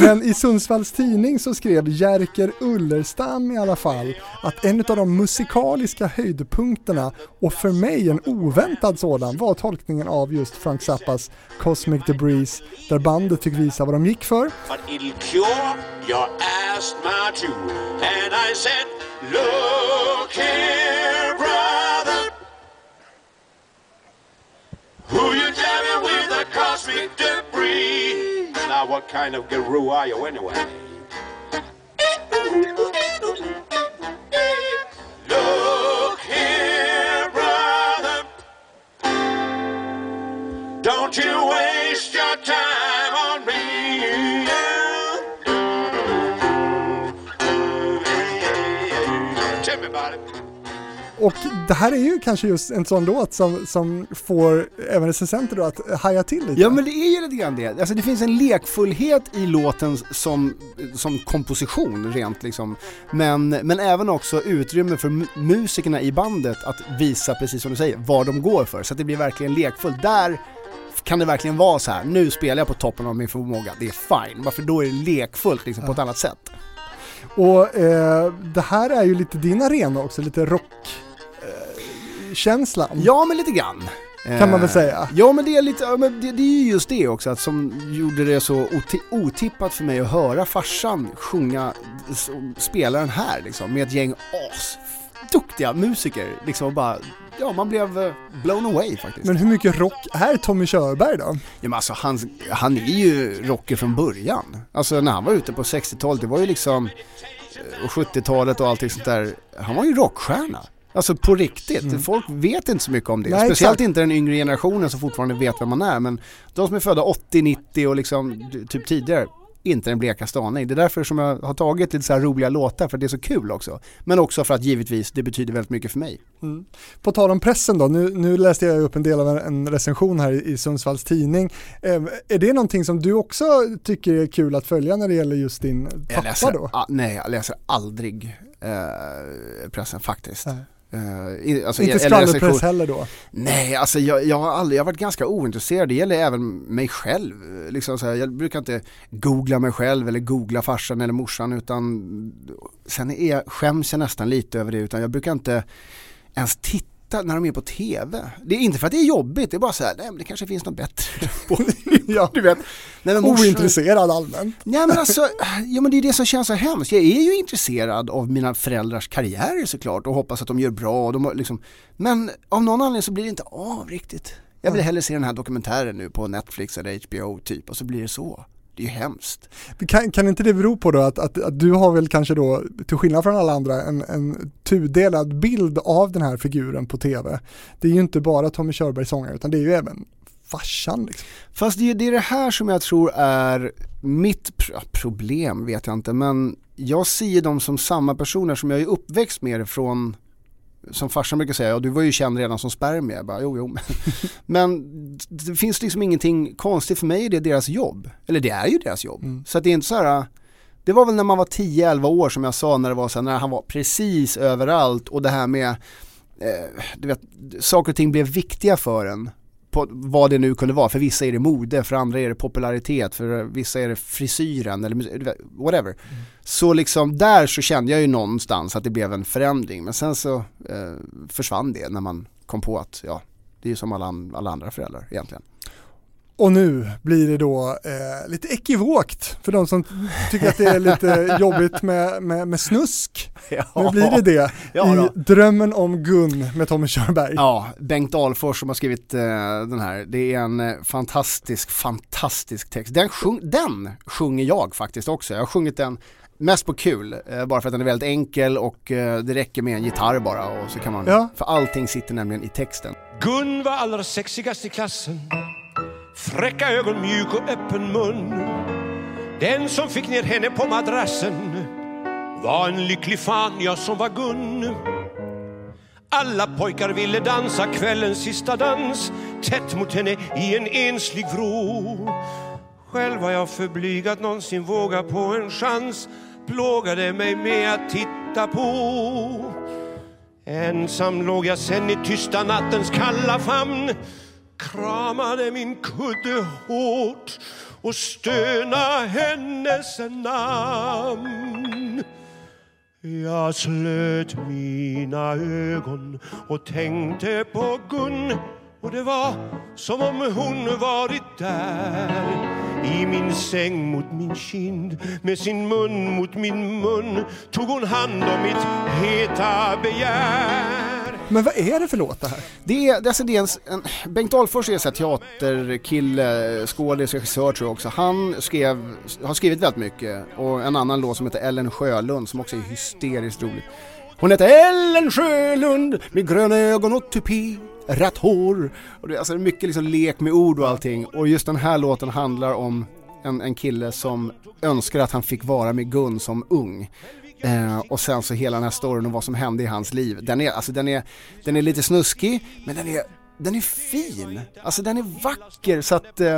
men i Sundsvalls tidning så skrev Jerker Ullerstam i alla fall att en av de musikaliska höjdpunkterna och för mig en oväntad sådan var tolkningen av just Frank Zappas Cosmic Debris där bandet fick visa vad de gick för. Look here, brother. Who you jamming with the cosmic debris? Now, what kind of guru are you anyway? Och det här är ju kanske just en sån låt som, som får även recensenter då att haja till lite. Ja men det är ju lite grann det. Alltså det finns en lekfullhet i låten som, som komposition rent liksom. Men, men även också utrymme för mu- musikerna i bandet att visa, precis som du säger, vad de går för. Så att det blir verkligen lekfullt. Där kan det verkligen vara så här. nu spelar jag på toppen av min förmåga, det är fine. Varför då är det lekfullt liksom, på ett annat sätt. Och eh, det här är ju lite din arena också, lite rock känslan. Ja men lite grann. Kan man väl Eh, säga. Ja men det är lite, men det, det är ju just det också att som gjorde det så oti, otippat för mig att höra farsan sjunga, spela den här liksom med ett gäng as duktiga musiker liksom och bara, ja man blev eh, blown away faktiskt. Men hur mycket rock är Tommy Körberg då? Ja, men alltså, han, han är ju rocker från början. Alltså när han var ute på 60-talet, det var ju liksom, eh, och 70-talet och allting sånt där, han var ju rockstjärna. Alltså på riktigt, folk vet inte så mycket om det. Mm. Nej, Speciellt exakt. inte den yngre generationen som fortfarande vet vem man är. Men de som är födda 80, 90 och liksom typ tidigare, inte den blekaste aning. Det är därför som jag har tagit lite så här roliga låtar, för det är så kul också. Men också för att givetvis det betyder väldigt mycket för mig. På tal om pressen då, nu, nu läste jag upp en del av en, en recension här i, i Sundsvalls tidning. Eh, är det någonting som du också tycker är kul att följa när det gäller just din pappa läser, då? ah, nej, jag läser aldrig eh, pressen faktiskt. Nej. I- alltså, Inte skvallerpress heller då? Nej, alltså jag, jag har aldrig, jag har varit ganska ointresserad. Det gäller även mig själv. Liksom så här, jag brukar inte googla mig själv eller googla farsan eller morsan utan sen är jag, skäms jag nästan lite över det utan jag brukar inte ens titta när de är på TV. Det är inte för att det är jobbigt, det är bara så här, nej men det kanske finns något bättre. ja, du vet. Nej, men morsan- ointresserad allmänt. Nej men alltså, ja men det är det som känns så hemskt. Jag är ju intresserad av mina föräldrars karriärer såklart och hoppas att de gör bra och de liksom, men av någon anledning så blir det inte av riktigt. Jag vill hellre se den här dokumentären nu på Netflix eller HBO typ och så blir det så. Det är ju hemskt. Kan, kan inte det bero på då att, att, att du har väl kanske då, till skillnad från alla andra, en, en tudelad bild av den här figuren på TV. Det är ju inte bara Tommy Körberg sångare utan det är ju även farsan liksom. Fast det är, det är det här som jag tror är mitt pr- problem, vet jag inte, men jag ser dem som samma personer som jag är uppväxt med från som farsan brukar säga, och du var ju känd redan som spermie. Jag bara, jo, jo. men- det finns liksom ingenting konstigt för mig, det är deras jobb. Eller det är ju deras jobb. Mm. Så det är inte så här, det var väl när man var 10-11 år som jag sa när det var så här, när han var precis överallt och det här med, eh, du vet, saker och ting blev viktiga för en på vad det nu kunde vara. För vissa är det mode, för andra är det popularitet, för vissa är det frisyren eller whatever. Så liksom där så kände jag ju någonstans att det blev en förändring. Men sen så eh, försvann det när man kom på att ja, det är ju som alla, alla andra föräldrar egentligen. Och nu blir det då eh, lite ekivokt för de som tycker att det är lite jobbigt med, med, med snusk. Nu blir det det Ja i. Drömmen om Gun med Tommy Körberg. Ja, Bengt Dahlfors som har skrivit eh, den här. Det är en eh, fantastisk, fantastisk text. Den, sjung, den sjunger jag faktiskt också. Jag har sjungit den mest på kul, eh, bara för att den är väldigt enkel och eh, det räcker med en gitarr bara och så kan man, Ja. för allting sitter nämligen i texten. Gun var allra sexigast i klassen Fräcka ögon, mjuk och öppen mun. Den som fick ner henne på madrassen Var en lycklig fan, jag som var Gun Alla pojkar ville dansa kvällens sista dans Tätt mot henne i en enslig vrå. Själv var jag för blyg att någonsin våga på en chans Plågade mig med att titta på. Ensam låg jag sen i tysta nattens kalla famn Kramade min kudde hårt och stöna hennes namn. Jag slöt mina ögon och tänkte på Gun och det var som om hon varit där i min säng mot min kind med sin mun mot min mun tog hon hand om mitt heta begär. Men vad är det för låt det här? Det är, det är alltså det är en, en, Bengt Dahlfors är en teaterkille, skådis, regissör tror jag också. Han skrev, har skrivit väldigt mycket och en annan låt som heter Ellen Sjölund som också är hysteriskt rolig. Hon heter Ellen Sjölund med gröna ögon och tupi, rätt hår. Och det, är alltså det är mycket liksom lek med ord och allting och just den här låten handlar om en, en kille som önskar att han fick vara med Gun som ung. Eh, och sen så hela den här storyn och vad som hände i hans liv. Den är, alltså den är, den är lite snuskig, men den är, den är fin. Alltså den är vacker så att eh,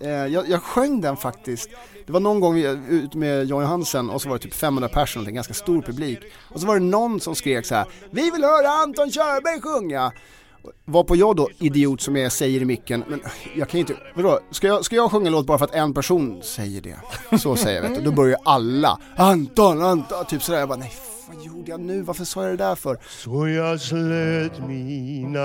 eh jag, jag sjöng den faktiskt. Det var någon gång vi- ut med John Hansen och så var det typ 500 personer, en ganska stor publik. Och så var det någon som skrek så här: Vi vill höra Anton Körberg sjunga! Varpå jag då, idiot som jag säger i micken, men äh, jag kan ju inte, vadå, ska jag, ska jag sjunga en låt bara för att en person säger det? Så säger jag vet du, då börjar alla, Anton, Anton, typ sådär, jag bara nej, vad gjorde jag nu, varför sa jag det där för? Så jag slöt mina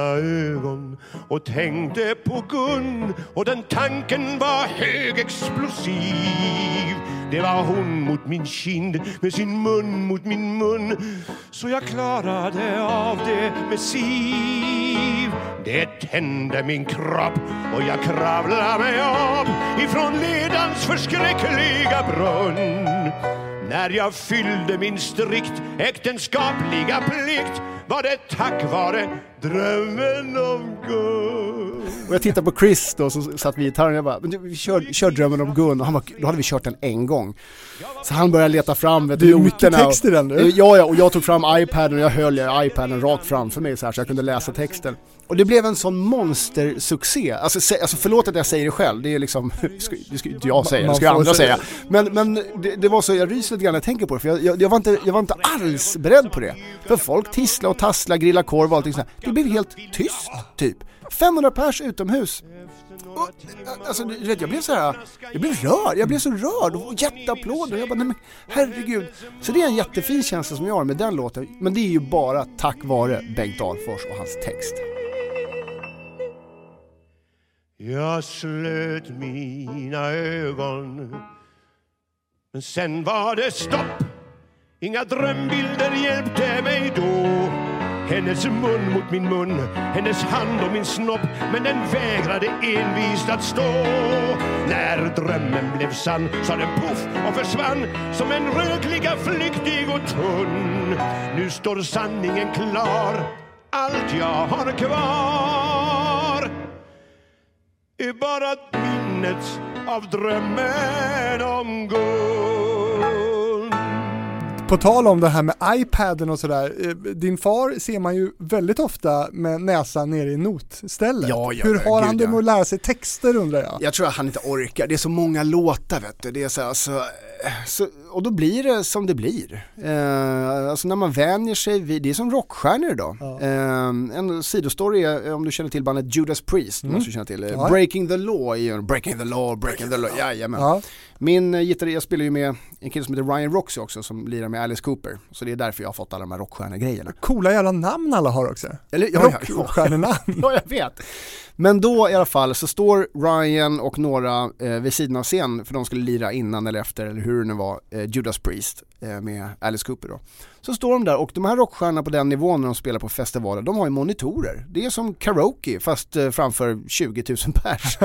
ögon och tänkte på Gun och den tanken var högexplosiv. Det var hon mot min kind med sin mun mot min mun så jag klarade av det med siv. Det tände min kropp och jag kravlade mig upp ifrån ledans förskräckliga brunn. När jag fyllde min strikt äktenskapliga plikt var det tack vare drömmen om Gun. Och jag tittar på Chris då som satt vid gitarren och jag bara, men du, vi kör, kör drömmen om Gun och han bara, då hade vi kört den en gång. Så han började leta fram vet, du, Det är mycket text i den, du. Ja, ja, och jag tog fram iPaden och jag höll iPaden rakt framför mig så här så jag kunde läsa texten. Och det blev en sån monstersuccé. Alltså, alltså förlåt att jag säger det själv, det är liksom, det ska, inte jag säga, det ska ju andra säga-. Men, men det, det var så, jag ryser lite grann när jag tänker på det, för jag, jag, jag, var inte, jag var inte alls beredd på det. För folk tissla och tassla, grilla korv och allting sånt Det blev helt tyst, typ. 500 pers utomhus. Och, alltså, du vet, jag blev så här, jag blev rörd, jag blev så rörd och jätteapplåder. Jag bara, nej men herregud. Så det är en jättefin känsla som jag har med den låten. Men det är ju bara tack vare Bengt Dahlfors och hans text. Jag slöt mina ögon. Men sen var det stopp. Inga drömbilder hjälpte mig då. Hennes mun mot min mun, hennes hand om min snopp. Men den vägrade envist att stå. När drömmen blev sann sa den poff och försvann Som en rökliga flyktig och tunn. Nu står sanningen klar. Allt jag har kvar är bara minnet av drömmen om Gun. På tal om det här med iPaden och sådär, eh, din far ser man ju väldigt ofta med näsan nere i notstället. Ja, ja, Hur har gud, han det med att lära sig texter undrar jag? Jag tror att han inte orkar, det är så många låtar vet du. Det är så, alltså, så, och då blir det som det blir. Eh, alltså när man vänjer sig vid, det är som rockstjärnor idag. Ja. Eh, en sidostory är, eh, om du känner till bandet Judas Priest, måste du känna till. Ja. Breaking the Law är ju, Breaking the Law, Breaking the Law, jajamän. Ja, Min eh, gitarrist, jag spelar ju med en kille som heter Ryan Roxy också som lirar med Alice Cooper. Så det är därför jag har fått alla de här rockstjärnegrejerna. Coola jävla namn alla har också. Eller, ja, ja, ja. Rockstjärnenamn. Ja, jag vet. Men då i alla fall så står Ryan och några eh, vid sidan av scen, för de skulle lira innan eller efter, eller hur det nu var, eh, Judas Priest eh, med Alice Cooper då. Så står de där och de här rockstjärnorna på den nivån när de spelar på festivaler, de har ju monitorer. Det är som karaoke fast eh, framför 20 000 pers.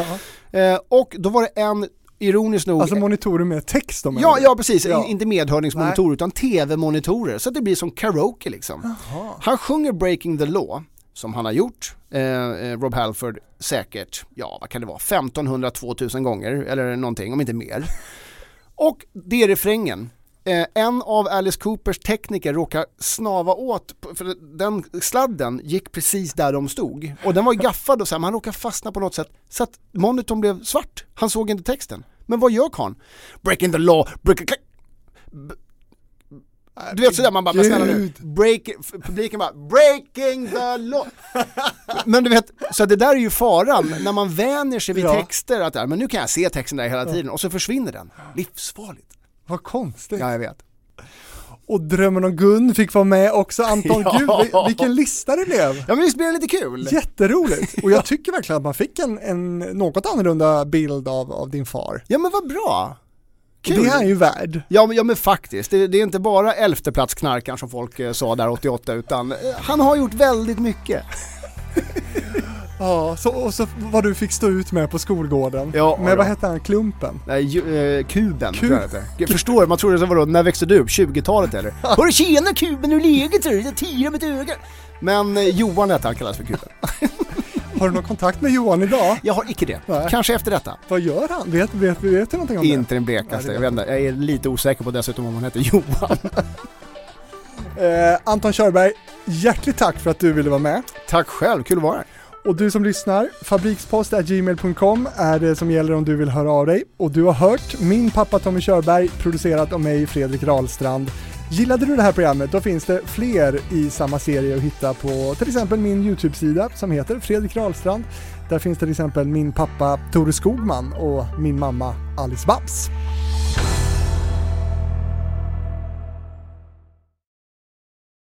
Eh, och då var det en, ironiskt nog, Alltså monitorer med text om Ja, ja precis. Ja. I- Inte medhörningsmonitorer utan tv-monitorer. Så att det blir som karaoke liksom. Han sjunger Breaking the Law, som han har gjort, eh, eh, Rob Halford, säkert, ja vad kan det vara, 1500-2000 gånger eller någonting, om inte mer. Och det är refrängen. Eh, en av Alice Coopers tekniker råkar snava åt, för den sladden gick precis där de stod. Och den var ju gaffad och så här, men han råkade fastna på något sätt så att monitorn blev svart. Han såg inte texten. Men vad gör karln? Breaking the law, breaking... Du vet sådär man bara, men snälla nu, break, publiken bara breaking the law. Men du vet, så det där är ju faran när man vänjer sig vid Ja. texter att men nu kan jag se texten där hela tiden och så försvinner den. Livsfarligt. Vad konstigt. Ja, jag vet. Och Drömmen om Gun fick vara med också. Anton, Ja. gud vi- vilken lista det blev. Ja men visst blir det lite kul? Jätteroligt. Och jag tycker verkligen att man fick en, en något annorlunda bild av, av din far. Ja men vad bra. Och Det är han ju värd. Ja men, ja men faktiskt, det, det är inte bara elfteplatsknarkaren som folk eh, sa där 88 utan eh, han har gjort väldigt mycket. Ja, så, och så vad du fick stå ut med på skolgården. Ja, med ja. vad hette han, Klumpen? Nej, ju, eh, kuben Kub. tror jag det förstår, man tror det var då, när växte du upp? 20-talet eller? Hörru tjena kuben, hur är läget? Jag tirar med ett öga. Men eh, Johan hette han kallas för kuben. Har du någon kontakt med Johan idag? Jag har icke det. Nej. Kanske efter detta. Vad gör han? Vet, vet, vet du någonting om det? Inte den blekaste. Jag, vet inte, jag är lite osäker på dessutom om han heter Johan. Eh, Anton Körberg, hjärtligt tack för att du ville vara med. Tack själv, kul att vara här. Och du som lyssnar, fabrikspost.gmail.com är det som gäller om du vill höra av dig. Och du har hört min pappa Tommy Körberg, producerat av mig Fredrik Rahlstrand. Gillade du det här programmet, då finns det fler i samma serie att hitta på till exempel min YouTube-sida som heter Fredrik Rahlstrand. Där finns till exempel min pappa Tore Skogman och min mamma Alice Babs.